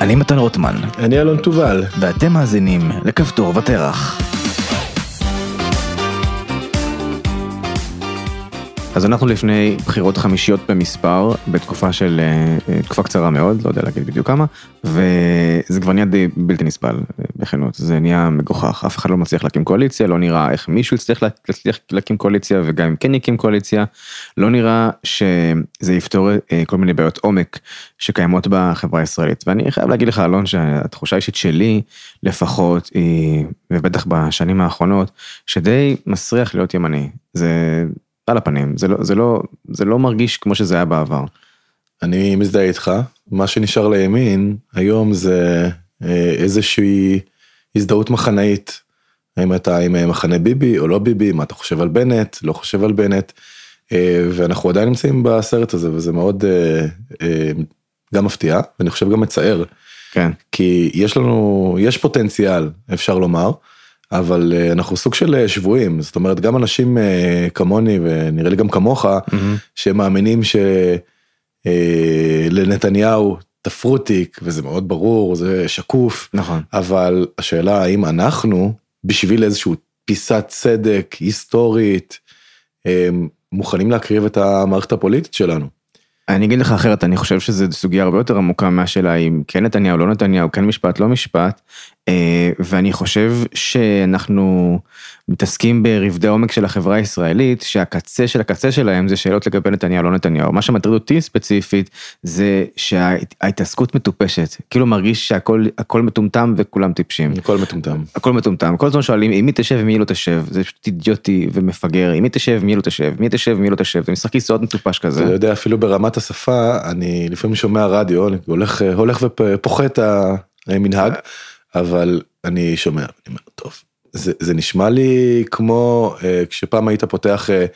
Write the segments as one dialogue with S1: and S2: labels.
S1: אני מתן רוטמן,
S2: אני אלון תובל.
S1: ואתם מאזינים לכפתור ותרח. אז אנחנו לפני בחירות חמישיות במספר, בתקופה של, אה, תקופה קצרה מאוד, לא יודע להגיד בדיוק כמה, וזה כבר נהיה די בלתי נסבל, אה, בכנות, זה נהיה מגוחך, אף אחד לא מצליח להקים קואליציה, לא נראה איך מישהו יצליח להצליח להקים קואליציה, וגם אם כן יקים קואליציה, לא נראה שזה יפתור אה, כל מיני בעיות עומק שקיימות בחברה הישראלית. ואני חייב להגיד לך, אלון, שהתחושה האישית שלי, לפחות, היא, ובטח בשנים האחרונות, שדי מסריח להיות ימני. זה... על הפנים, זה לא, זה לא, זה לא מרגיש כמו שזה היה בעבר.
S2: אני מזדהה איתך, מה שנשאר לימין היום זה אה, איזושהי הזדהות מחנאית. האם אתה עם מחנה ביבי או לא ביבי, מה אתה חושב על בנט, לא חושב על בנט, אה, ואנחנו עדיין נמצאים בסרט הזה וזה מאוד אה, גם מפתיע ואני חושב גם מצער.
S1: כן.
S2: כי יש לנו, יש פוטנציאל אפשר לומר. אבל אה, אנחנו סוג של אה, שבויים, זאת אומרת גם אנשים אה, כמוני ונראה לי גם כמוך, mm-hmm. שמאמינים שלנתניהו תפרו תיק וזה מאוד ברור, זה שקוף,
S1: נכון.
S2: אבל השאלה האם אנחנו בשביל איזושהי פיסת צדק היסטורית מוכנים להקריב את המערכת הפוליטית שלנו.
S1: אני אגיד לך אחרת, אני חושב שזו סוגיה הרבה יותר עמוקה מהשאלה אם כן נתניהו, לא נתניהו, כן משפט, לא משפט, ואני חושב שאנחנו מתעסקים ברבדי עומק של החברה הישראלית, שהקצה של הקצה שלהם זה שאלות לגבי נתניהו, לא נתניהו. מה שמטריד אותי ספציפית, זה שההתעסקות מטופשת, כאילו מרגיש שהכל מטומטם וכולם טיפשים.
S2: הכל מטומטם.
S1: הכל מטומטם, כל הזמן שואלים עם מי תשב ומי לא תשב, זה פשוט אידיוטי ומפגר, עם מי תשב ומי לא תשב, מי תשב ומי לא תשב, זה משחק כיסאות מטופש כזה.
S2: אתה יודע, אפילו ברמת השפה, אני לפעמים שומע רדיו, הולך, הולך ופוחת המנהג. אבל אני שומע, אני אומר, טוב, זה, זה נשמע לי כמו אה, כשפעם היית פותח אה,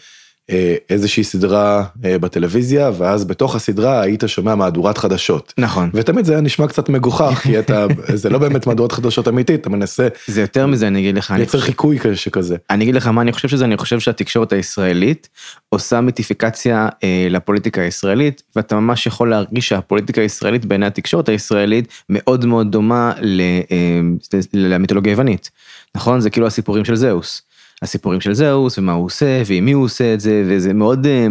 S2: איזושהי סדרה אה, בטלוויזיה, ואז בתוך הסדרה היית שומע מהדורת חדשות.
S1: נכון.
S2: ותמיד זה היה נשמע קצת מגוחך, כי אתה, זה לא באמת מהדורת חדשות אמיתית, אתה מנסה...
S1: זה יותר מזה, אני אגיד לך.
S2: לייצר חיקוי שכזה.
S1: אני אגיד לך מה אני חושב שזה, אני חושב שהתקשורת הישראלית עושה מיטיפיקציה אה, לפוליטיקה הישראלית, ואתה ממש יכול להרגיש שהפוליטיקה הישראלית בעיני התקשורת הישראלית מאוד מאוד דומה ל, אה, למיתולוגיה היוונית. נכון? זה כאילו הסיפורים של זהוס. הסיפורים של זהוס ומה הוא עושה ועם מי הוא עושה את זה וזה מאוד אה,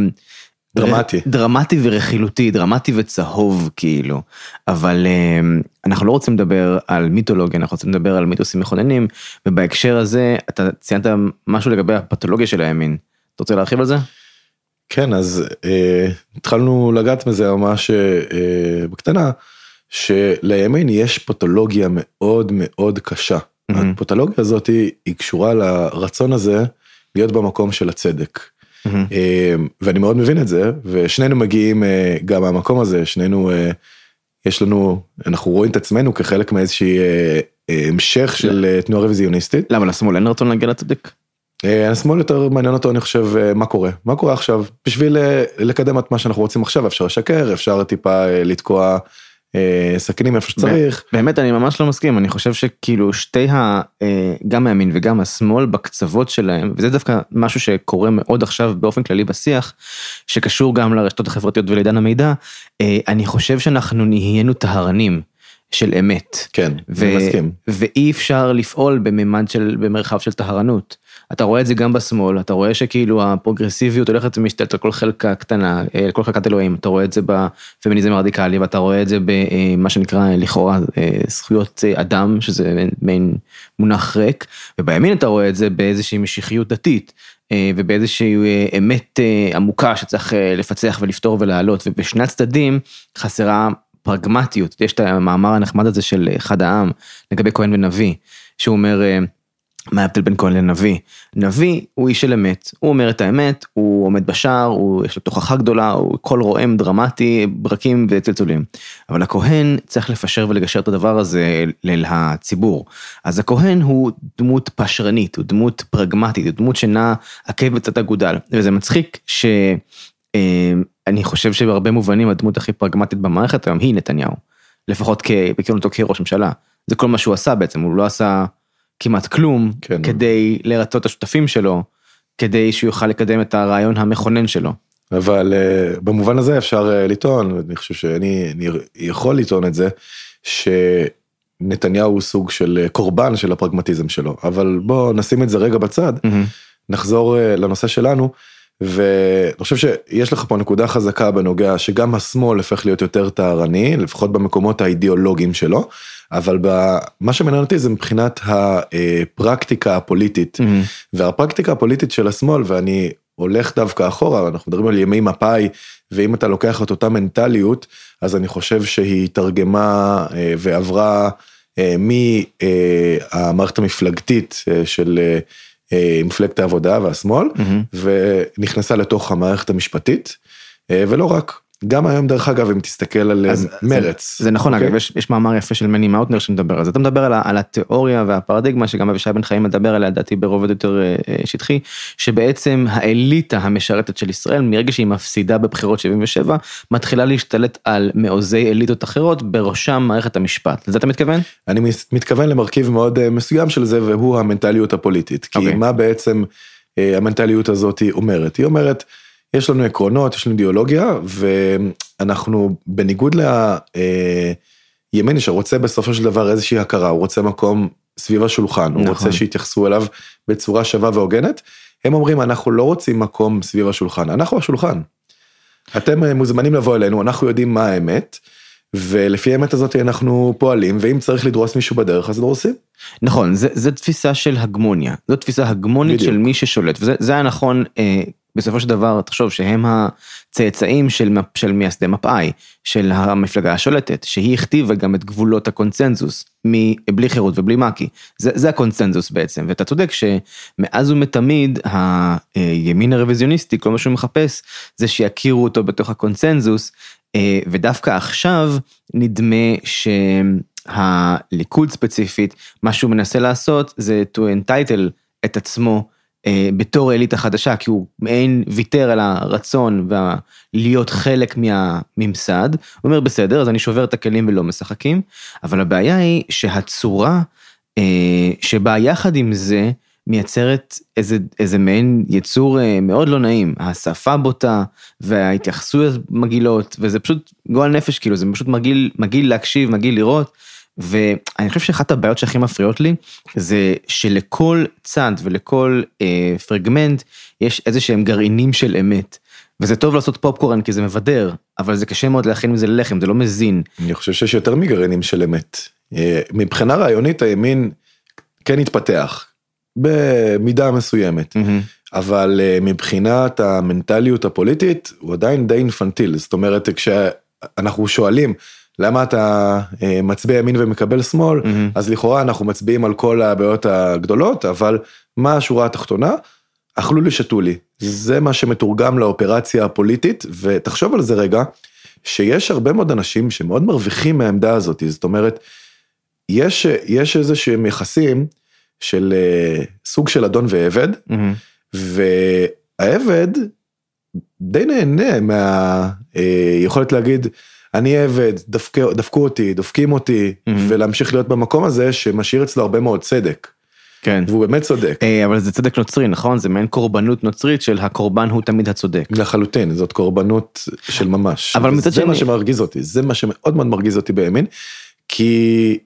S2: דרמטי
S1: דרמטי ורכילותי דרמטי וצהוב כאילו אבל אה, אנחנו לא רוצים לדבר על מיתולוגיה אנחנו רוצים לדבר על מיתוסים מכוננים ובהקשר הזה אתה ציינת משהו לגבי הפתולוגיה של הימין. אתה רוצה להרחיב על זה?
S2: כן אז אה, התחלנו לגעת בזה ממש אה, בקטנה שלימין יש פתולוגיה מאוד מאוד קשה. Mm-hmm. הפתולוגיה הזאת היא קשורה לרצון הזה להיות במקום של הצדק. Mm-hmm. ואני מאוד מבין את זה, ושנינו מגיעים אה, גם מהמקום הזה, שנינו, אה, יש לנו, אנחנו רואים את עצמנו כחלק מאיזושהי המשך של תנועה רוויזיוניסטית.
S1: למה לשמאל אין רצון להגיע לצדק?
S2: השמאל יותר מעניין אותו אני חושב מה קורה מה קורה עכשיו בשביל לקדם את מה שאנחנו רוצים עכשיו אפשר לשקר אפשר טיפה לתקוע אה, סכינים איפה שצריך.
S1: באמת אני ממש לא מסכים אני חושב שכאילו שתי ה... אה, גם הימין וגם השמאל בקצוות שלהם וזה דווקא משהו שקורה מאוד עכשיו באופן כללי בשיח שקשור גם לרשתות החברתיות ולעידן המידע אה, אני חושב שאנחנו נהיינו טהרנים. של אמת.
S2: כן, אני מסכים.
S1: ואי אפשר לפעול בממד של, במרחב של טהרנות. אתה רואה את זה גם בשמאל, אתה רואה שכאילו הפרוגרסיביות הולכת ומשתלטת על כל חלקה קטנה, על כל חלקת אלוהים, אתה רואה את זה בפמיניזם הרדיקלי, ואתה רואה את זה במה שנקרא לכאורה זכויות אדם, שזה מעין מונח ריק, ובימין אתה רואה את זה באיזושהי משיחיות דתית. ובאיזושהי אמת עמוקה שצריך לפצח ולפתור ולהעלות ובשני הצדדים חסרה פרגמטיות, יש את המאמר הנחמד הזה של אחד העם לגבי כהן ונביא, שהוא אומר, אה, מה ההבדל בין כהן לנביא? נביא הוא איש של אמת, הוא אומר את האמת, הוא עומד בשער, הוא יש לו תוכחה גדולה, הוא קול רועם דרמטי, ברקים וצלצולים. אבל הכהן צריך לפשר ולגשר את הדבר הזה לציבור. אז הכהן הוא דמות פשרנית, הוא דמות פרגמטית, הוא דמות שנעה עקב בצד אגודל, וזה מצחיק ש... אה, אני חושב שבהרבה מובנים הדמות הכי פרגמטית במערכת היום היא נתניהו. לפחות בכהונתו כראש ממשלה. זה כל מה שהוא עשה בעצם, הוא לא עשה כמעט כלום כן. כדי לרצות את השותפים שלו, כדי שהוא יוכל לקדם את הרעיון המכונן שלו.
S2: אבל uh, במובן הזה אפשר uh, לטעון, אני חושב שאני אני יכול לטעון את זה, שנתניהו הוא סוג של קורבן של הפרגמטיזם שלו, אבל בוא נשים את זה רגע בצד, mm-hmm. נחזור uh, לנושא שלנו. ואני חושב שיש לך פה נקודה חזקה בנוגע שגם השמאל הופך להיות יותר טהרני, לפחות במקומות האידיאולוגיים שלו, אבל מה שמעניין אותי זה מבחינת הפרקטיקה הפוליטית, mm-hmm. והפרקטיקה הפוליטית של השמאל, ואני הולך דווקא אחורה, אנחנו מדברים על ימי מפא"י, ואם אתה לוקח את אותה מנטליות, אז אני חושב שהיא תרגמה אה, ועברה אה, מהמערכת המפלגתית אה, של מפלגת העבודה והשמאל, mm-hmm. ונכנסה לתוך המערכת המשפטית, ולא רק, גם היום דרך אגב אם תסתכל על אז, מרץ.
S1: זה, זה נכון okay? אוקיי? אגב יש, יש מאמר יפה של מני מאוטנר שמדבר על זה אתה מדבר על, על התיאוריה והפרדיגמה שגם אבישי בן חיים מדבר עליה לדעתי ברובד יותר אה, אה, שטחי שבעצם האליטה המשרתת של ישראל מרגע שהיא מפסידה בבחירות 77 מתחילה להשתלט על מעוזי אליטות אחרות בראשם מערכת המשפט לזה אתה מתכוון?
S2: אני מתכוון למרכיב מאוד אה, מסוים של זה והוא המנטליות הפוליטית כי okay. אוקיי. מה בעצם המנטליות הזאת אומרת היא אומרת. יש לנו עקרונות, יש לנו אידיאולוגיה, ואנחנו בניגוד לימני שרוצה בסופו של דבר איזושהי הכרה, הוא רוצה מקום סביב השולחן, נכון. הוא רוצה שיתייחסו אליו בצורה שווה והוגנת, הם אומרים אנחנו לא רוצים מקום סביב השולחן, אנחנו השולחן. אתם אה, מוזמנים לבוא אלינו, אנחנו יודעים מה האמת. ולפי האמת הזאת אנחנו פועלים ואם צריך לדרוס מישהו בדרך אז דורסים.
S1: נכון זה, זה תפיסה של הגמוניה זו תפיסה הגמונית בדיוק. של מי ששולט וזה היה נכון אה, בסופו של דבר תחשוב שהם הצאצאים של, של מייסדי מפא"י, של המפלגה השולטת, שהיא הכתיבה גם את גבולות הקונצנזוס, מבלי חירות ובלי מק"י, זה, זה הקונצנזוס בעצם, ואתה צודק שמאז ומתמיד הימין הרוויזיוניסטי, כל מה שהוא מחפש זה שיכירו אותו בתוך הקונצנזוס, אה, ודווקא עכשיו נדמה שהליכוד ספציפית, מה שהוא מנסה לעשות זה to entitle את עצמו בתור אליטה חדשה, כי הוא מעין ויתר על הרצון ולהיות חלק מהממסד, הוא אומר בסדר, אז אני שובר את הכלים ולא משחקים, אבל הבעיה היא שהצורה אה, שבה יחד עם זה מייצרת איזה, איזה מעין יצור אה, מאוד לא נעים, השפה בוטה וההתייחסויות מגעילות, וזה פשוט גועל נפש, כאילו זה פשוט מגעיל להקשיב, מגעיל לראות. ואני חושב שאחת הבעיות שהכי מפריעות לי זה שלכל צד ולכל אה, פרגמנט יש איזה שהם גרעינים של אמת. וזה טוב לעשות פופקורן כי זה מבדר, אבל זה קשה מאוד להכין מזה ללחם, זה לא מזין.
S2: אני חושב שיש יותר מגרעינים של אמת. אה, מבחינה רעיונית הימין כן התפתח, במידה מסוימת, mm-hmm. אבל אה, מבחינת המנטליות הפוליטית הוא עדיין די אינפנטיל, זאת אומרת כשאנחנו שואלים למה אתה אה, מצביע ימין ומקבל שמאל, mm-hmm. אז לכאורה אנחנו מצביעים על כל הבעיות הגדולות, אבל מה השורה התחתונה? אכלו לי שתו לי. זה מה שמתורגם לאופרציה הפוליטית, ותחשוב על זה רגע, שיש הרבה מאוד אנשים שמאוד מרוויחים מהעמדה הזאת, זאת אומרת, יש, יש איזה שהם יחסים של אה, סוג של אדון ועבד, mm-hmm. והעבד די נהנה מהיכולת אה, להגיד, אני עבד, דפקו, דפקו אותי, דופקים אותי, mm-hmm. ולהמשיך להיות במקום הזה שמשאיר אצלו הרבה מאוד צדק.
S1: כן.
S2: והוא באמת צודק.
S1: Hey, אבל זה צדק נוצרי, נכון? זה מעין קורבנות נוצרית של הקורבן הוא תמיד הצודק.
S2: לחלוטין, זאת קורבנות של ממש.
S1: אבל מצד שני...
S2: זה מה שמרגיז אותי, זה מה שמאוד מאוד מרגיז אותי בימין, כי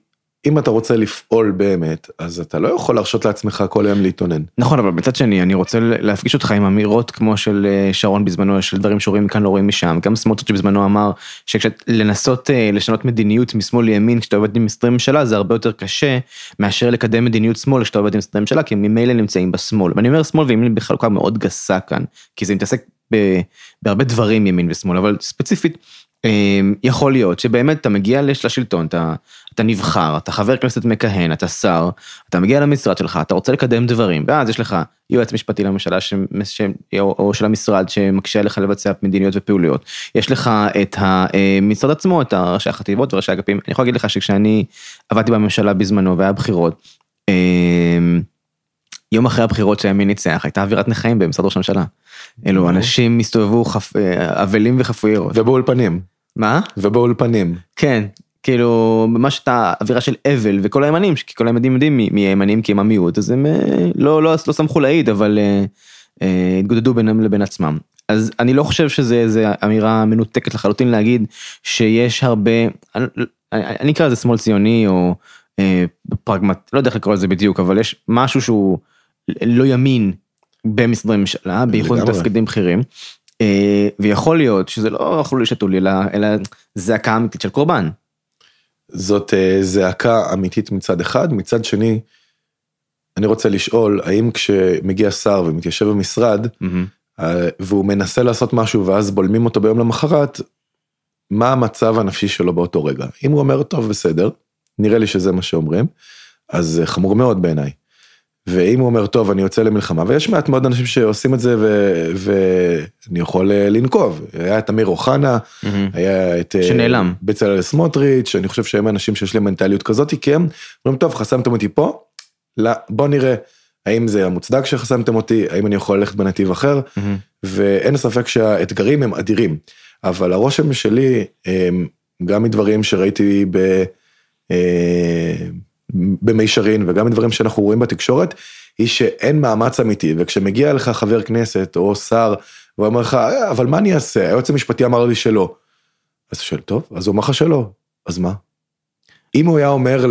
S2: אם אתה רוצה לפעול באמת, אז אתה לא יכול להרשות לעצמך כל היום להתאונן.
S1: נכון, אבל מצד שני, אני רוצה להפגיש אותך עם אמירות כמו של אה, שרון בזמנו, של דברים שרואים מכאן לא רואים משם. גם סמוטריץ' בזמנו אמר שלנסות אה, לשנות מדיניות משמאל לימין כשאתה עובד עם משרדי ממשלה זה הרבה יותר קשה מאשר לקדם מדיניות שמאל כשאתה עובד עם משרדי ממשלה, כי הם ממילא נמצאים בשמאל. ואני אומר שמאל וימין בחלוקה מאוד גסה כאן, כי זה מתעסק בהרבה דברים ימין ושמאל, אבל ספציפית יכול להיות שבאמת אתה מגיע לשלטון, אתה, אתה נבחר, אתה חבר כנסת מכהן, אתה שר, אתה מגיע למשרד שלך, אתה רוצה לקדם דברים, ואז יש לך יועץ משפטי לממשלה ש, ש, או, של המשרד שמקשה לך לבצע מדיניות ופעוליות, יש לך את המשרד עצמו, את ראשי החטיבות וראשי האגפים, אני יכול להגיד לך שכשאני עבדתי בממשלה בזמנו והיה בחירות, אמ, יום אחרי הבחירות שהימין ניצח הייתה אווירת נכאים במשרד ראש הממשלה. אלו אנשים הסתובבו אה, אבלים וחפויי ראש.
S2: ובאולפנים.
S1: מה?
S2: ובאולפנים. כן,
S1: כאילו ממש את האווירה של אבל וכל הימנים, כי כל הימנים יודעים מי הימנים כי הם המיעוט, אז הם אה, לא, לא, לא שמחו להעיד, אבל אה, התגודדו בינם לבין עצמם. אז אני לא חושב שזה איזה אמירה מנותקת לחלוטין להגיד שיש הרבה, אני, אני אקרא לזה שמאל ציוני או אה, פרגמט, לא יודע איך לקרוא לזה בדיוק, אבל יש משהו שהוא לא ימין במשרדי ממשלה, בייחוד בתפקידים בכירים. אה, ויכול להיות שזה לא אכלו שתולי, אלא, אלא זעקה אמיתית של קורבן.
S2: זאת אה, זעקה אמיתית מצד אחד, מצד שני, אני רוצה לשאול, האם כשמגיע שר ומתיישב במשרד, mm-hmm. והוא מנסה לעשות משהו ואז בולמים אותו ביום למחרת, מה המצב הנפשי שלו באותו רגע? אם הוא אומר, טוב, בסדר, נראה לי שזה מה שאומרים, אז חמור מאוד בעיניי. ואם הוא אומר, טוב, אני יוצא למלחמה, ויש מעט מאוד אנשים שעושים את זה, ואני יכול אה, לנקוב. היה את אמיר אוחנה. היה את...
S1: אה, שנעלם.
S2: בצלאל סמוטריץ', אני חושב שהם אנשים שיש להם מנטליות כזאת, כי הם אומרים, טוב, חסמתם אותי פה, לא, בוא נראה האם זה המוצדק שחסמתם אותי, האם אני יכול ללכת בנתיב אחר, mm-hmm. ואין ספק שהאתגרים הם אדירים. אבל הרושם שלי, גם מדברים שראיתי ב... אה, במישרין וגם מדברים שאנחנו רואים בתקשורת, היא שאין מאמץ אמיתי, וכשמגיע לך חבר כנסת או שר, והוא אומר לך, אה, אבל מה אני אעשה? היועץ המשפטי אמר לי שלא. אז אתה שואל, טוב, אז הוא אמר לך שלא, אז מה? אם הוא היה אומר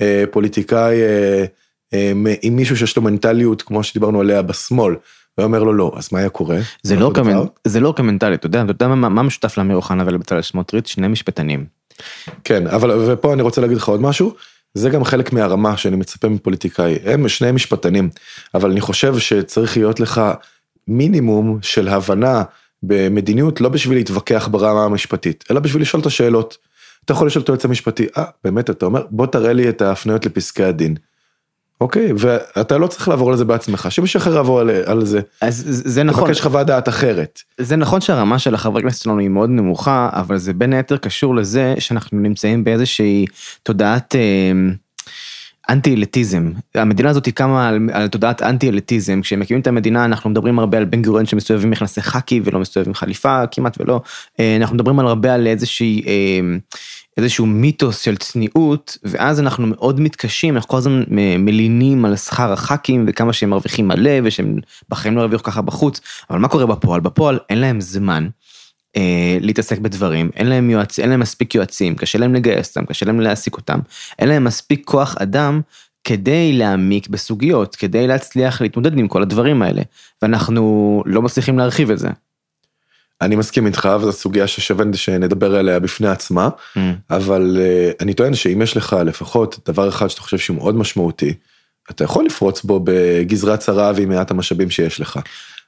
S2: לפוליטיקאי, אה, עם מישהו שיש לו מנטליות, כמו שדיברנו עליה בשמאל, הוא אומר לו לא, אז מה היה קורה?
S1: זה לא, כמנ... זה לא כמנטלית, אתה יודע, אתה יודע מה, מה משותף לאמיר אוחנה ולבצלאל סמוטריץ'? שני משפטנים.
S2: כן, אבל ופה אני רוצה להגיד לך עוד משהו, זה גם חלק מהרמה שאני מצפה מפוליטיקאי, הם שני משפטנים, אבל אני חושב שצריך להיות לך מינימום של הבנה במדיניות, לא בשביל להתווכח ברמה המשפטית, אלא בשביל לשאול את השאלות. אתה יכול לשאול את היועץ המשפטי, אה, באמת, אתה אומר, בוא תראה לי את ההפניות לפסקי הדין. אוקיי, ואתה לא צריך לעבור על זה בעצמך, שמישהו אחר יעבור על, על זה.
S1: אז זה נכון.
S2: תבקש חוות דעת אחרת.
S1: זה נכון שהרמה של החברי כנסת שלנו היא מאוד נמוכה, אבל זה בין היתר קשור לזה שאנחנו נמצאים באיזושהי תודעת אה, אנטי אליטיזם. המדינה הזאת קמה על, על תודעת אנטי אליטיזם, כשהם מקימים את המדינה אנחנו מדברים הרבה על בן גוריון שמסתובב עם מכנסי חאקי ולא מסתובב עם חליפה כמעט ולא, אה, אנחנו מדברים על הרבה על איזושהי... אה, איזשהו מיתוס של צניעות, ואז אנחנו מאוד מתקשים, אנחנו כל הזמן מלינים על שכר הח"כים וכמה שהם מרוויחים מלא ושהם בחיים לא ירוויחו ככה בחוץ, אבל מה קורה בפועל? בפועל אין להם זמן. אה, להתעסק בדברים, אין להם יועצ... אין להם מספיק יועצים, קשה להם לגייס אותם, קשה להם להעסיק אותם, אין להם מספיק כוח אדם כדי להעמיק בסוגיות, כדי להצליח להתמודד עם כל הדברים האלה, ואנחנו לא מצליחים להרחיב את זה.
S2: אני מסכים איתך וזו סוגיה ששווה שנדבר עליה בפני עצמה, mm. אבל uh, אני טוען שאם יש לך לפחות דבר אחד שאתה חושב שהוא מאוד משמעותי, אתה יכול לפרוץ בו בגזרת צרה ועם מעט המשאבים שיש לך.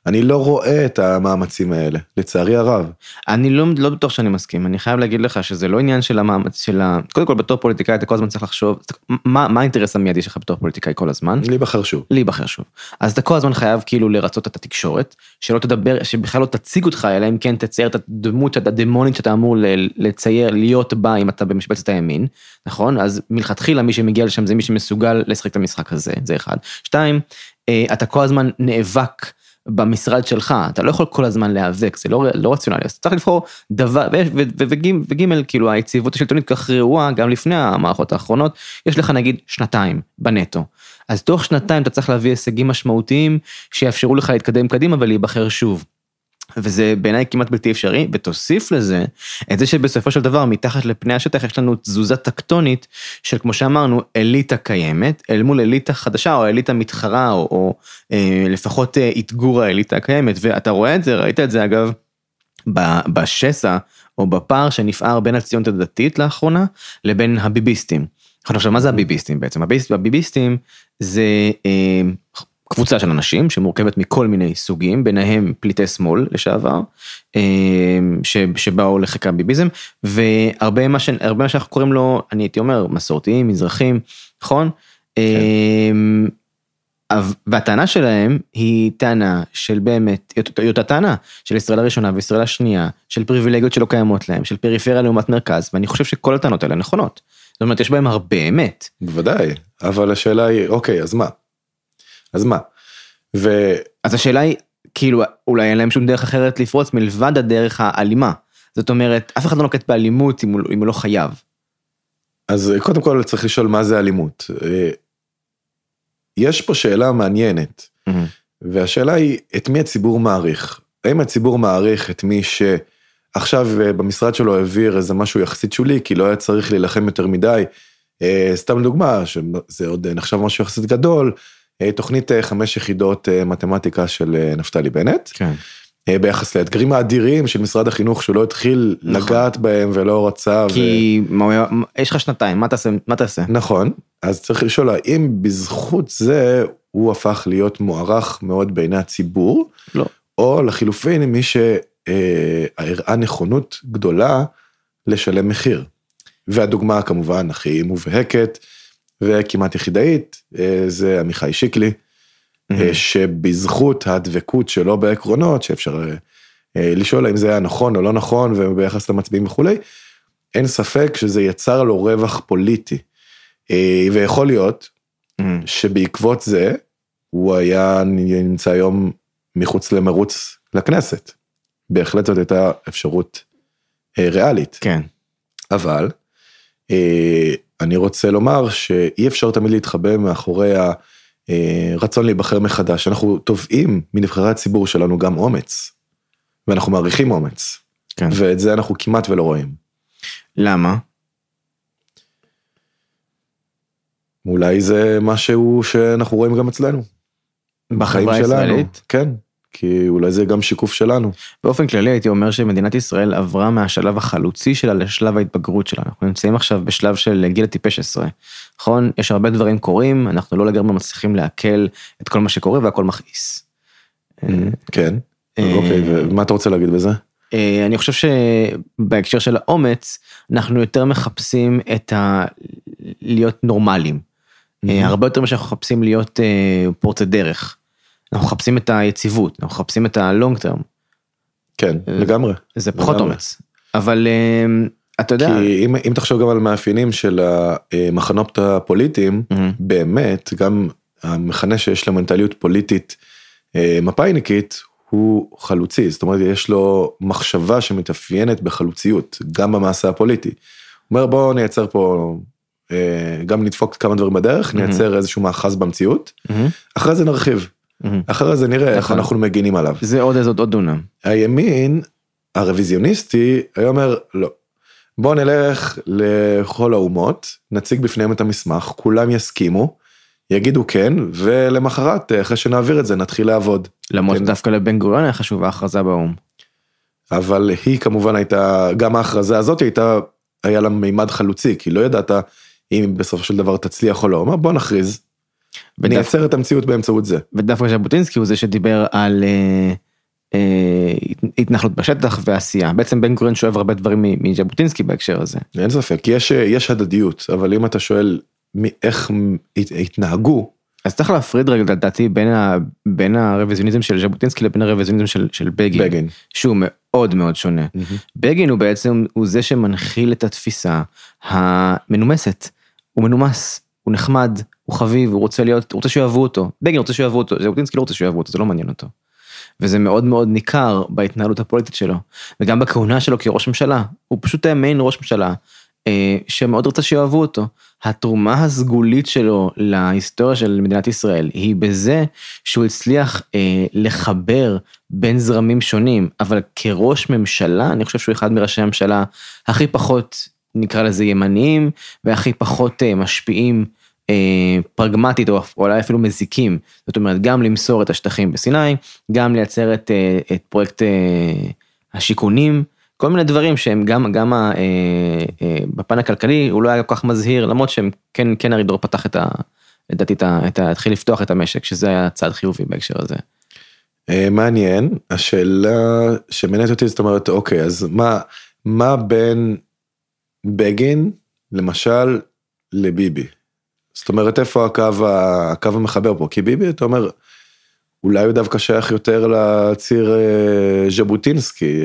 S2: אני לא רואה את המאמצים האלה, לצערי הרב.
S1: אני לא, לא בטוח שאני מסכים, אני חייב להגיד לך שזה לא עניין של המאמץ, של ה... קודם כל בתור פוליטיקאי אתה כל הזמן צריך לחשוב, מה, מה האינטרס המיידי שלך בתור פוליטיקאי כל הזמן?
S2: להיבחר שוב.
S1: להיבחר שוב. אז אתה כל הזמן חייב כאילו לרצות את התקשורת, שלא תדבר, שבכלל לא תציג אותך, אלא אם כן תצייר את הדמות הדמונית שאתה אמור לצייר, להיות בה אם אתה במשבצת הימין, נכון? אז מלכתחילה מי שמגיע לשם זה מי שמסוגל לשחק את המשחק הזה, זה אחד. שתיים, אה, אתה כל הזמן נאבק. במשרד שלך, אתה לא יכול כל הזמן להיאבק, זה לא, לא רציונלי, אז צריך לבחור דבר, וג' כאילו היציבות השלטונית כך רעועה גם לפני המערכות האחרונות, יש לך נגיד שנתיים בנטו. אז תוך שנתיים אתה צריך להביא הישגים משמעותיים שיאפשרו לך להתקדם קדימה ולהיבחר שוב. וזה בעיניי כמעט בלתי אפשרי, ותוסיף לזה את זה שבסופו של דבר מתחת לפני השטח יש לנו תזוזה טקטונית של כמו שאמרנו אליטה קיימת אל מול אליטה חדשה או אליטה מתחרה או, או אה, לפחות אה, אתגור האליטה הקיימת ואתה רואה את זה, ראית את זה אגב בשסע או בפער שנפער בין הציונות הדתית לאחרונה לבין הביביסטים. עכשיו מה זה הביביסטים בעצם? הביביסטים זה אה, קבוצה של אנשים שמורכבת מכל מיני סוגים, ביניהם פליטי שמאל לשעבר, אמ, שבאו לחקר הביביזם, והרבה מה, ש... מה שאנחנו קוראים לו, אני הייתי אומר, מסורתיים, מזרחים, נכון? כן. אמ, והטענה שלהם היא טענה של באמת, היא אותה טענה של ישראל הראשונה וישראל השנייה, של פריבילגיות שלא קיימות להם, של פריפריה לעומת מרכז, ואני חושב שכל הטענות האלה נכונות. זאת אומרת, יש בהם הרבה אמת.
S2: בוודאי, אבל השאלה היא, אוקיי, אז מה? אז מה? ו...
S1: אז השאלה היא, כאילו, אולי אין להם שום דרך אחרת לפרוץ מלבד הדרך האלימה. זאת אומרת, אף אחד לא נוקט באלימות אם הוא, אם הוא לא חייב.
S2: אז קודם כל צריך לשאול מה זה אלימות. אה, יש פה שאלה מעניינת, mm-hmm. והשאלה היא, את מי הציבור מעריך? האם הציבור מעריך את מי שעכשיו אה, במשרד שלו העביר איזה משהו יחסית שולי, כי לא היה צריך להילחם יותר מדי. אה, סתם לדוגמה, שזה עוד נחשב משהו יחסית גדול, תוכנית חמש יחידות מתמטיקה של נפתלי בנט.
S1: כן.
S2: ביחס לאתגרים האדירים של משרד החינוך שהוא לא התחיל נכון. לגעת בהם ולא רצה.
S1: כי ו... מה, יש לך שנתיים, מה תעשה? מה תעשה?
S2: נכון, אז צריך לשאול האם בזכות זה הוא הפך להיות מוערך מאוד בעיני הציבור,
S1: לא.
S2: או לחילופין מי שהראה נכונות גדולה לשלם מחיר. והדוגמה כמובן הכי מובהקת וכמעט יחידאית אה, זה עמיחי שיקלי, mm-hmm. שבזכות הדבקות שלו בעקרונות שאפשר אה, לשאול האם זה היה נכון או לא נכון וביחס למצביעים וכולי, אין ספק שזה יצר לו רווח פוליטי. ויכול להיות. שבעקבות זה הוא היה נמצא היום מחוץ למרוץ לכנסת. בהחלט זאת הייתה אפשרות אה, ריאלית.
S1: כן.
S2: אבל אה, אני רוצה לומר שאי אפשר תמיד להתחבא מאחורי הרצון להיבחר מחדש. אנחנו תובעים מנבחרי הציבור שלנו גם אומץ. ואנחנו מעריכים אומץ.
S1: כן.
S2: ואת זה אנחנו כמעט ולא רואים.
S1: למה?
S2: אולי זה משהו שאנחנו רואים גם אצלנו.
S1: בחברה הישראלית?
S2: כן, כי אולי זה גם שיקוף שלנו.
S1: באופן כללי הייתי אומר שמדינת ישראל עברה מהשלב החלוצי שלה לשלב ההתבגרות שלה. אנחנו נמצאים עכשיו בשלב של גיל הטיפש עשרה. נכון? יש הרבה דברים קורים, אנחנו לא לגמרי מצליחים לעכל את כל מה שקורה והכל מכעיס.
S2: כן, אה, אוקיי, ומה אתה רוצה להגיד בזה?
S1: אה, אני חושב שבהקשר של האומץ, אנחנו יותר מחפשים את ה... להיות נורמליים. הרבה יותר ממה שאנחנו מחפשים להיות פורצי דרך. אנחנו מחפשים את היציבות, אנחנו מחפשים את הלונג טרם.
S2: כן, uh, לגמרי.
S1: זה פחות לגמרי. אומץ. אבל uh, אתה יודע...
S2: כי אם, אם תחשוב גם על מאפיינים של המחנות הפוליטיים, mm-hmm. באמת, גם המכנה שיש לו מנטליות פוליטית מפאיניקית, הוא חלוצי, זאת אומרת יש לו מחשבה שמתאפיינת בחלוציות, גם במעשה הפוליטי. הוא אומר בואו נייצר פה אה, גם נדפוק כמה דברים בדרך, נייצר איזשהו מאחז במציאות, אחרי זה נרחיב. אחרי זה נראה איך נכון. אנחנו מגינים עליו.
S1: זה עוד איזה עוד דונם.
S2: הימין הרוויזיוניסטי היה אומר לא. בוא נלך לכל האומות, נציג בפניהם את המסמך, כולם יסכימו, יגידו כן, ולמחרת, אחרי שנעביר את זה, נתחיל לעבוד.
S1: למרות כן. שדווקא לבן גוריון היה חשוב ההכרזה באו"ם.
S2: אבל היא כמובן הייתה, גם ההכרזה הזאת הייתה, היה לה מימד חלוצי, כי לא ידעת אם בסופו של דבר תצליח או לא, אמר בוא נכריז, ונייצר את המציאות באמצעות זה.
S1: ודווקא ז'בוטינסקי הוא זה שדיבר על אה, אה, התנחלות בשטח ועשייה. בעצם בן גוריון שואב הרבה דברים מז'בוטינסקי בהקשר הזה.
S2: אין ספק, יש, יש הדדיות, אבל אם אתה שואל איך התנהגו.
S1: אז צריך להפריד רגע לדעתי בין, ה, בין הרוויזיוניזם של ז'בוטינסקי לבין הרוויזיוניזם של, של בגין,
S2: בגין,
S1: שהוא מאוד מאוד שונה. Mm-hmm. בגין הוא בעצם, הוא זה שמנחיל את התפיסה המנומסת. הוא מנומס, הוא נחמד, הוא חביב, הוא רוצה להיות, הוא רוצה שיאהבו אותו. בגין רוצה שיאהבו אותו, ז'בוטינסקי לא רוצה שיאהבו אותו, זה לא מעניין אותו. וזה מאוד מאוד ניכר בהתנהלות הפוליטית שלו, וגם בכהונה שלו כראש ממשלה. הוא פשוט היה מיין ראש ממשלה, אה, שמאוד רצה שיאהבו אותו. התרומה הסגולית שלו להיסטוריה של מדינת ישראל היא בזה שהוא הצליח אה, לחבר בין זרמים שונים, אבל כראש ממשלה, אני חושב שהוא אחד מראשי הממשלה הכי פחות נקרא לזה ימניים והכי פחות אה, משפיעים פרגמטית או אולי אפילו מזיקים. זאת אומרת גם למסור את השטחים בסיני, גם לייצר את, אה, את פרויקט השיכונים, כל מיני דברים שהם גם, גם בפן הכלכלי הוא לא היה כל כך מזהיר למרות שהם כן, כן ארידור פתח את ה... לדעתי. התחיל לפתוח את המשק שזה היה צעד חיובי בהקשר הזה.
S2: מעניין השאלה שמעניינת אותי זאת אומרת אוקיי אז מה מה בין בגין, למשל, לביבי. זאת אומרת, איפה הקו, הקו המחבר פה? כי ביבי, אתה אומר, אולי הוא דווקא שייך יותר לציר אה, ז'בוטינסקי.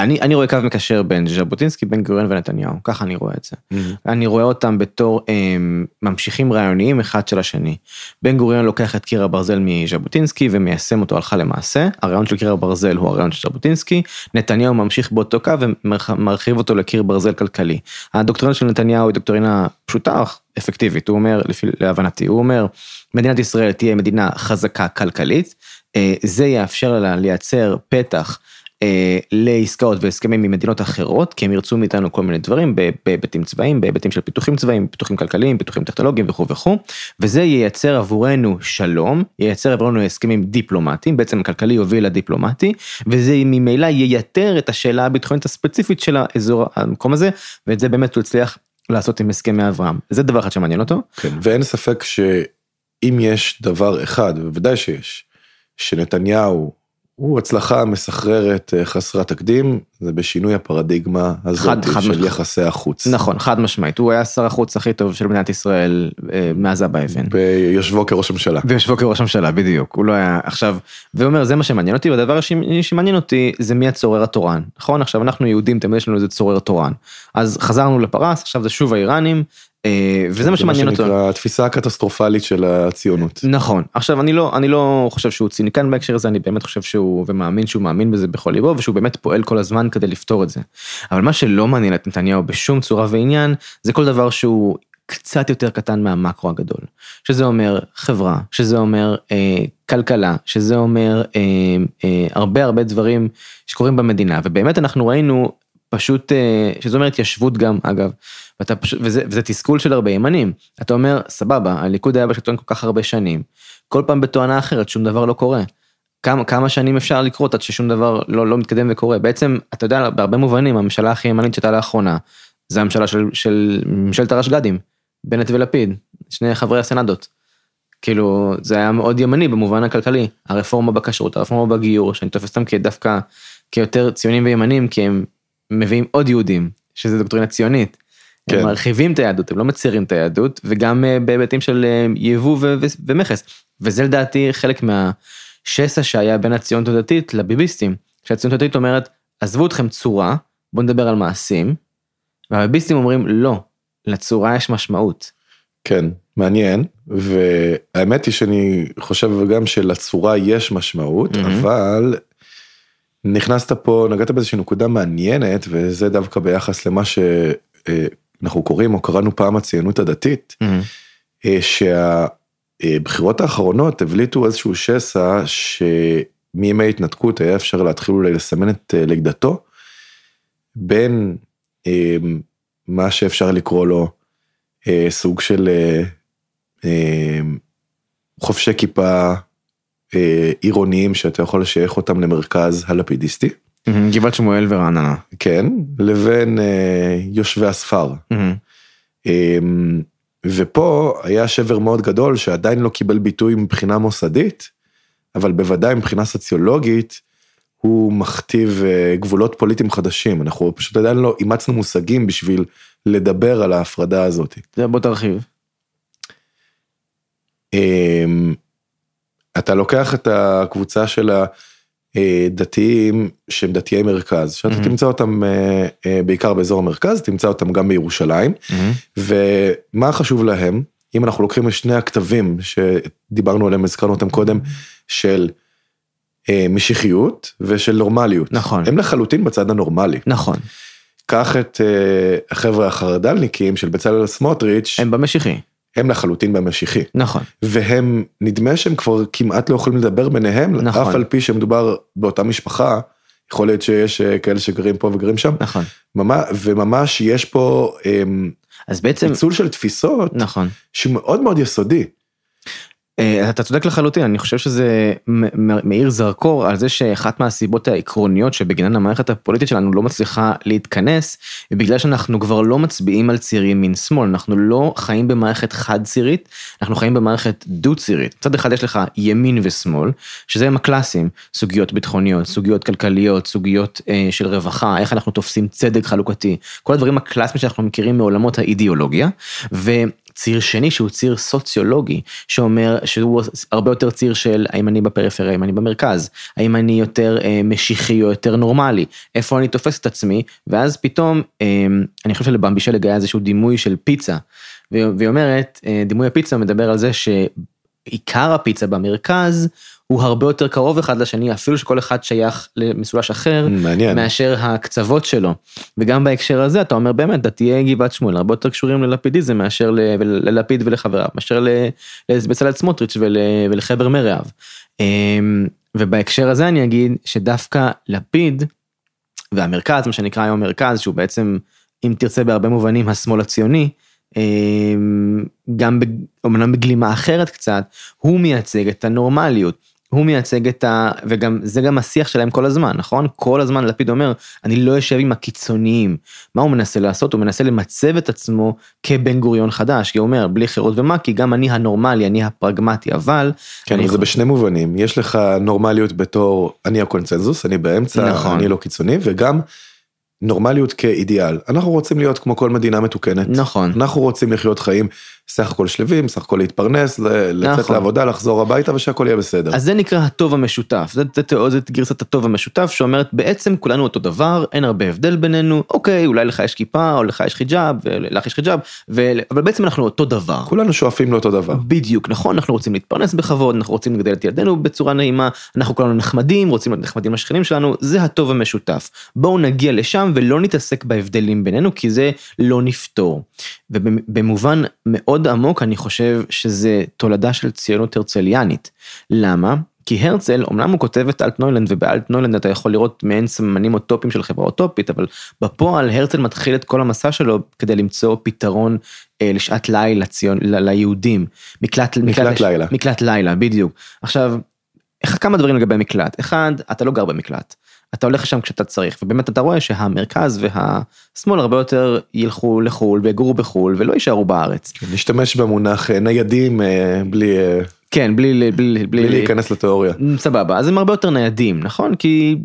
S1: אני, אני רואה קו מקשר בין ז'בוטינסקי, בן גוריון ונתניהו, ככה אני רואה את זה. Mm-hmm. אני רואה אותם בתור הם, אה, ממשיכים רעיוניים אחד של השני. בן גוריון לוקח את קיר הברזל מז'בוטינסקי ומיישם אותו הלכה למעשה, הרעיון של קיר הברזל הוא הרעיון של ז'בוטינסקי, נתניהו ממשיך באותו קו ומרחיב אותו לקיר ברזל כלכלי. הדוקטרינה של נתניהו היא דוקטרינה פשוטה, אפקטיבית, הוא אומר, לפי להבנתי, הוא אומר, מדינת ישראל תהיה מדינה חזקה כלכלית, אה, זה יאפשר לה לייצר פתח אה, לעסקאות והסכמים עם מדינות אחרות, כי הם ירצו מאיתנו כל מיני דברים בהיבטים צבאיים, בהיבטים של פיתוחים צבאיים, פיתוחים כלכליים, פיתוחים טכנולוגיים וכו' וכו', וזה ייצר עבורנו שלום, ייצר עבורנו הסכמים דיפלומטיים, בעצם הכלכלי יוביל לדיפלומטי, וזה ממילא ייתר את השאלה הביטחונית הספציפית של האזור, המקום הזה, ואת זה באמת הוא הצליח לעשות עם הסכמי אברהם. זה דבר אחד שמעניין אותו.
S2: כן, ואין ספק שאם יש דבר אחד, ובוודאי שיש, שנתניהו הוא הצלחה מסחררת אה, חסרת תקדים, זה בשינוי הפרדיגמה הזאת חד, חד של מש... יחסי החוץ.
S1: נכון, חד משמעית, הוא היה שר החוץ הכי טוב של מדינת ישראל אה, מאז אבא אבן.
S2: ביושבו כראש הממשלה.
S1: ביושבו כראש הממשלה, בדיוק, הוא לא היה, עכשיו, והוא אומר, זה מה שמעניין אותי, והדבר השני שמעניין אותי זה מי הצורר התורן, נכון? עכשיו אנחנו יהודים, תמיד יש לנו איזה צורר תורן. אז חזרנו לפרס, עכשיו זה שוב האיראנים, וזה מה שמעניין אותו.
S2: זה מה שנקרא התפיסה הקטסטרופלית של הציונות.
S1: נכון. עכשיו אני לא, אני לא חושב שהוא ציניקן בהקשר הזה, אני באמת חושב שהוא, ומאמין שהוא מאמין בזה בכל ליבו, ושהוא באמת פועל כל הזמן כדי לפתור את זה. אבל מה שלא מעניין את נתניהו בשום צורה ועניין, זה כל דבר שהוא קצת יותר קטן מהמקרו הגדול. שזה אומר חברה, שזה אומר אה, כלכלה, שזה אומר אה, אה, הרבה הרבה דברים שקורים במדינה, ובאמת אנחנו ראינו פשוט, אה, שזה אומר התיישבות גם אגב, ואתה פשוט, וזה, וזה תסכול של הרבה ימנים. אתה אומר, סבבה, הליכוד היה בשלטון כל כך הרבה שנים, כל פעם בתואנה אחרת שום דבר לא קורה. כמה, כמה שנים אפשר לקרות עד ששום דבר לא, לא מתקדם וקורה. בעצם, אתה יודע, בהרבה מובנים, הממשלה הכי ימנית שהייתה לאחרונה, זה הממשלה של, של ממשלת הרשג"דים, בנט ולפיד, שני חברי הסנדות. כאילו, זה היה מאוד ימני במובן הכלכלי. הרפורמה בכשרות, הרפורמה בגיור, שאני תופס אותם כדווקא כיותר ציונים וימנים, כי הם מביאים עוד יהודים, שזה דוקטרינה ציונית. כן. הם מרחיבים את היהדות, הם לא מציירים את היהדות, וגם אה, בהיבטים של אה, יבוא ומכס. וזה לדעתי חלק מהשסע שהיה בין הציונות הדתית לביביסטים. שהציונות הדתית אומרת, עזבו אתכם צורה, בואו נדבר על מעשים, והביביסטים אומרים, לא, לצורה יש משמעות.
S2: כן, מעניין, והאמת היא שאני חושב גם שלצורה יש משמעות, mm-hmm. אבל נכנסת פה, נגעת באיזושהי נקודה מעניינת, וזה דווקא ביחס למה ש... אה, אנחנו קוראים או קראנו פעם הציונות הדתית, mm-hmm. שהבחירות האחרונות הבליטו איזשהו שסע שמימי ההתנתקות היה אפשר להתחיל אולי לסמן את אה, לידתו בין אה, מה שאפשר לקרוא לו סוג של חובשי כיפה עירוניים שאתה יכול לשייך אותם למרכז הלפידיסטי.
S1: גבעת שמואל ורעננה.
S2: כן, לבין אה, יושבי הספר. אה, ופה היה שבר מאוד גדול שעדיין לא קיבל ביטוי מבחינה מוסדית, אבל בוודאי מבחינה סוציולוגית, הוא מכתיב אה, גבולות פוליטיים חדשים, אנחנו פשוט עדיין לא אימצנו מושגים בשביל לדבר על ההפרדה הזאת.
S1: בוא תרחיב.
S2: אתה לוקח את הקבוצה של ה... אה, דתיים שהם דתיי מרכז, שאתה mm-hmm. תמצא אותם אה, אה, בעיקר באזור המרכז, תמצא אותם גם בירושלים, mm-hmm. ומה חשוב להם, אם אנחנו לוקחים את שני הכתבים שדיברנו עליהם, הזכרנו אותם קודם, של משיחיות ושל נורמליות.
S1: נכון.
S2: הם לחלוטין בצד הנורמלי.
S1: נכון.
S2: קח את החבר'ה החרד"לניקים של בצלאל סמוטריץ'.
S1: הם במשיחי.
S2: הם לחלוטין במשיחי.
S1: נכון.
S2: והם, נדמה שהם כבר כמעט לא יכולים לדבר ביניהם, נכון. אף על פי שמדובר באותה משפחה, יכול להיות שיש אה, כאלה שגרים פה וגרים שם.
S1: נכון.
S2: ממש, וממש יש פה אמ,
S1: אז בעצם...
S2: פיצול של תפיסות,
S1: נכון.
S2: שהוא מאוד מאוד יסודי.
S1: אה, אתה צודק לחלוטין, אני חושב שזה מאיר זרקור על זה שאחת מהסיבות העקרוניות שבגינן המערכת הפוליטית שלנו לא מצליחה להתכנס, בגלל שאנחנו כבר לא מצביעים על צירים ימין שמאל, אנחנו לא חיים במערכת חד צירית, אנחנו חיים במערכת דו צירית. מצד אחד יש לך ימין ושמאל, שזה הם הקלאסים, סוגיות ביטחוניות, סוגיות כלכליות, סוגיות אה, של רווחה, איך אנחנו תופסים צדק חלוקתי, כל הדברים הקלאסיים שאנחנו מכירים מעולמות האידיאולוגיה, ו... ציר שני שהוא ציר סוציולוגי, שאומר שהוא הרבה יותר ציר של האם אני בפריפריה, האם אני במרכז, האם אני יותר אה, משיחי או יותר נורמלי, איפה אני תופס את עצמי, ואז פתאום אה, אני חושב שלבמבי שלג היה איזשהו דימוי של פיצה, והיא אומרת, אה, דימוי הפיצה מדבר על זה שעיקר הפיצה במרכז הוא הרבה יותר קרוב אחד לשני, אפילו שכל אחד שייך למסולש אחר,
S2: מעניין.
S1: מאשר הקצוות שלו. וגם בהקשר הזה אתה אומר באמת, דתיי גבעת שמואל הרבה יותר קשורים ללפידיזם מאשר ללפיד ולחבריו, מאשר לבצלאל סמוטריץ' ולחבר מרעיו. אמ, ובהקשר הזה אני אגיד שדווקא לפיד והמרכז, מה שנקרא היום מרכז, שהוא בעצם, אם תרצה בהרבה מובנים, השמאל הציוני, גם אומנם בגלימה אחרת קצת, הוא מייצג את הנורמליות. הוא מייצג את ה... וגם זה גם השיח שלהם כל הזמן, נכון? כל הזמן לפיד אומר, אני לא אשב עם הקיצוניים. מה הוא מנסה לעשות? הוא מנסה למצב את עצמו כבן גוריון חדש, כי הוא אומר, בלי חירות ומק"י, גם אני הנורמלי, אני הפרגמטי, אבל...
S2: כן, אבל זה בשני מובנים, יש לך נורמליות בתור אני הקונצנזוס, אני באמצע, נכון. אני לא קיצוני, וגם נורמליות כאידיאל. אנחנו רוצים להיות כמו כל מדינה מתוקנת.
S1: נכון.
S2: אנחנו רוצים לחיות חיים סך הכל שלווים, סך הכל להתפרנס, לצאת נכון. לעבודה, לחזור הביתה ושהכל יהיה בסדר.
S1: אז זה נקרא הטוב המשותף, זה גרסת הטוב המשותף שאומרת בעצם כולנו אותו דבר, אין הרבה הבדל בינינו, אוקיי, אולי לך יש כיפה, או לך יש חיג'אב, ולך יש חיג'אב, ו... אבל בעצם אנחנו אותו דבר.
S2: כולנו שואפים לאותו דבר.
S1: בדיוק, נכון, אנחנו רוצים להתפרנס בכבוד, אנחנו רוצים לגדל את ילדינו בצורה נעימה, אנחנו כולנו נחמדים, רוצים להיות נחמדים לשכנים שלנו, זה הטוב המשותף. בואו נגיע לשם ולא נתעסק בהבדלים בינינו, כי זה לא נפתור. ובמובן מאוד עמוק אני חושב שזה תולדה של ציונות הרצליאנית. למה? כי הרצל, אמנם הוא כותב את אלטנוילנד ובאלטנוילנד אתה יכול לראות מעין סממנים אוטופיים של חברה אוטופית, אבל בפועל הרצל מתחיל את כל המסע שלו כדי למצוא פתרון אה, לשעת לילה ציון, ל, ליהודים.
S2: מקלט, מקלט, מקלט לילה.
S1: מקלט לילה, בדיוק. עכשיו, כמה דברים לגבי מקלט. אחד, אתה לא גר במקלט. אתה הולך לשם כשאתה צריך, ובאמת אתה רואה שהמרכז והשמאל הרבה יותר ילכו לחו"ל ויגורו בחו"ל ולא יישארו בארץ.
S2: נשתמש במונח אה, ניידים אה, בלי...
S1: כן, בלי, בלי,
S2: בלי, בלי להיכנס לתיאוריה.
S1: סבבה, אז הם הרבה יותר ניידים, נכון? כי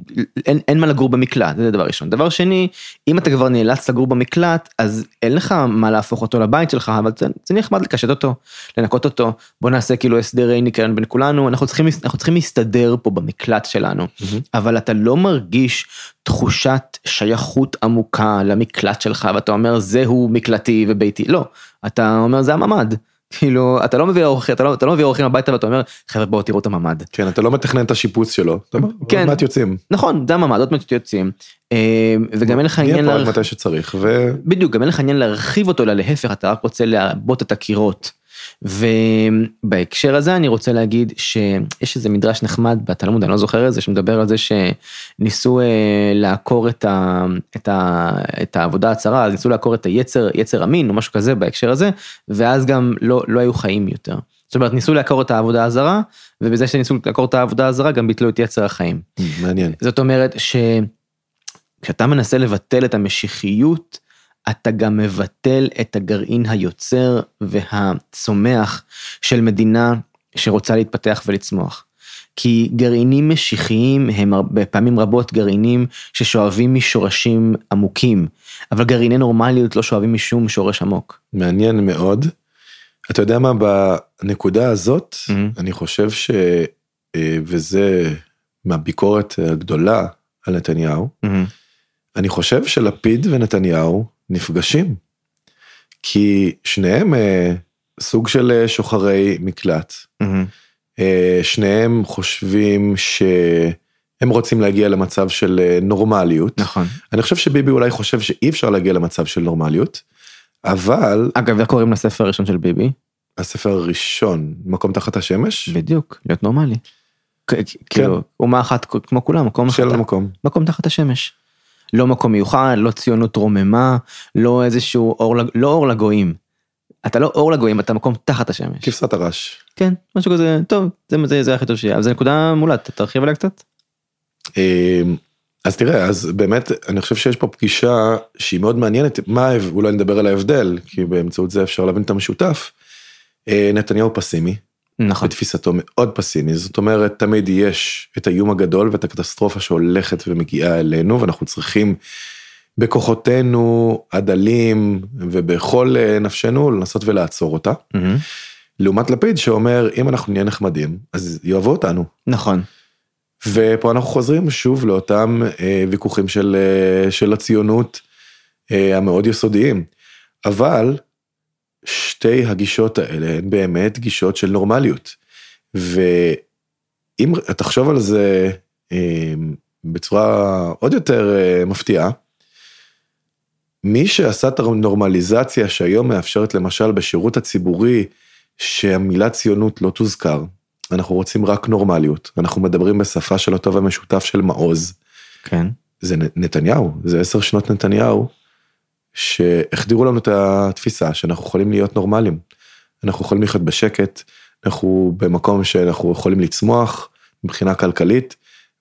S1: אין, אין מה לגור במקלט, זה דבר ראשון. דבר שני, אם אתה כבר נאלץ לגור במקלט, אז אין לך מה להפוך אותו לבית שלך, אבל זה, זה נחמד לקשט אותו, לנקות אותו, בוא נעשה כאילו הסדרי ניקיון בין כולנו, אנחנו צריכים, אנחנו צריכים להסתדר פה במקלט שלנו, mm-hmm. אבל אתה לא מרגיש תחושת שייכות עמוקה למקלט שלך, ואתה אומר זהו מקלטי וביתי, לא, אתה אומר זה הממ"ד. כאילו אתה לא מביא אורחים אתה לא, אתה לא מביא אורחים הביתה ואתה אומר חבר'ה בואו תראו את הממ"ד.
S2: כן אתה לא מתכנן את השיפוץ שלו.
S1: כן. עוד
S2: מעט יוצאים.
S1: נכון זה הממ"ד עוד מעט יוצאים. אה, וגם אין לך עניין.
S2: נהיה פה מתי שצריך. ו...
S1: בדיוק גם אין לך עניין להרחיב אותו אלא להפך אתה רק רוצה לעבות את הקירות. ובהקשר הזה אני רוצה להגיד שיש איזה מדרש נחמד בתלמוד, אני לא זוכר איזה, שמדבר על זה שניסו אה, לעקור את, ה, את, ה, את העבודה הצרה, אז ניסו לעקור את היצר, יצר המין או משהו כזה בהקשר הזה, ואז גם לא, לא היו חיים יותר. זאת אומרת, ניסו לעקור את העבודה הזרה, ובזה שניסו לעקור את העבודה הזרה גם ביטלו את יצר החיים.
S2: מעניין.
S1: זאת אומרת שכשאתה מנסה לבטל את המשיחיות, אתה גם מבטל את הגרעין היוצר והצומח של מדינה שרוצה להתפתח ולצמוח. כי גרעינים משיחיים הם הרבה פעמים רבות גרעינים ששואבים משורשים עמוקים, אבל גרעיני נורמליות לא שואבים משום שורש עמוק.
S2: מעניין מאוד. אתה יודע מה, בנקודה הזאת, mm-hmm. אני חושב ש... אה, וזה מהביקורת הגדולה על נתניהו, mm-hmm. אני חושב שלפיד ונתניהו נפגשים. כי שניהם אה, סוג של אה, שוחרי מקלט. Mm-hmm. אה, שניהם חושבים שהם רוצים להגיע למצב של אה, נורמליות.
S1: נכון.
S2: אני חושב שביבי אולי חושב שאי אפשר להגיע למצב של נורמליות, אבל...
S1: אגב, איך קוראים לספר הראשון של ביבי?
S2: הספר הראשון, מקום תחת השמש?
S1: בדיוק, להיות נורמלי. כן. כאילו, אומה אחת כמו כולם, מקום
S2: של המקום.
S1: מקום תחת השמש. לא מקום מיוחד, לא ציונות רוממה, לא איזשהו אור, לא אור לגויים. אתה לא אור לגויים, אתה מקום תחת השמש.
S2: כבשת הרש.
S1: כן, משהו כזה, טוב, זה, זה, זה הכי טוב שיהיה, אבל זו נקודה מעולה, תרחיב עליה קצת.
S2: אמ, אז תראה, אז באמת, אני חושב שיש פה פגישה שהיא מאוד מעניינת, מה, אולי נדבר על ההבדל, כי באמצעות זה אפשר להבין את המשותף. אה, נתניהו פסימי,
S1: נכון.
S2: בתפיסתו מאוד פסימי, זאת אומרת תמיד יש את האיום הגדול ואת הקטסטרופה שהולכת ומגיעה אלינו ואנחנו צריכים בכוחותינו הדלים ובכל אה, נפשנו לנסות ולעצור אותה. Mm-hmm. לעומת לפיד שאומר אם אנחנו נהיה נחמדים אז יאהבו אותנו.
S1: נכון.
S2: ופה אנחנו חוזרים שוב לאותם אה, ויכוחים של, אה, של הציונות אה, המאוד יסודיים. אבל שתי הגישות האלה הן באמת גישות של נורמליות. ואם תחשוב על זה אה, בצורה עוד יותר אה, מפתיעה, מי שעשה את הנורמליזציה שהיום מאפשרת למשל בשירות הציבורי שהמילה ציונות לא תוזכר, אנחנו רוצים רק נורמליות, אנחנו מדברים בשפה של הטוב המשותף של מעוז.
S1: כן.
S2: זה נתניהו, זה עשר שנות נתניהו, שהחדירו לנו את התפיסה שאנחנו יכולים להיות נורמליים. אנחנו יכולים לחיות בשקט, אנחנו במקום שאנחנו יכולים לצמוח מבחינה כלכלית,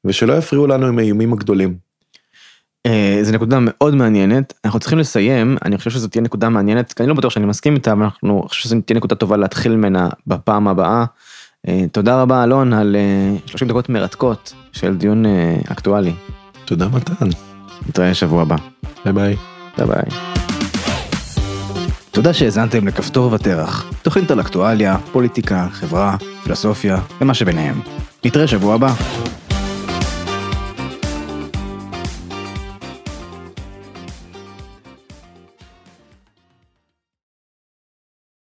S2: ושלא יפריעו לנו עם האיומים הגדולים.
S1: אה, זו נקודה מאוד מעניינת, אנחנו צריכים לסיים, אני חושב שזו תהיה נקודה מעניינת, כי אני לא בטוח שאני מסכים איתה, אבל אנחנו חושב שזו תהיה נקודה טובה להתחיל ממנה בפעם הבאה. אה, תודה רבה אלון על 30 אה, דקות מרתקות של דיון אקטואלי.
S2: תודה מתן.
S1: נתראה שבוע הבא.
S2: ביי ביי.
S1: ביי ביי. תודה שהאזנתם לכפתור ופרח, תוכנית על אקטואליה, פוליטיקה, חברה, פילוסופיה ומה שביניהם. נתראה שבוע הבא.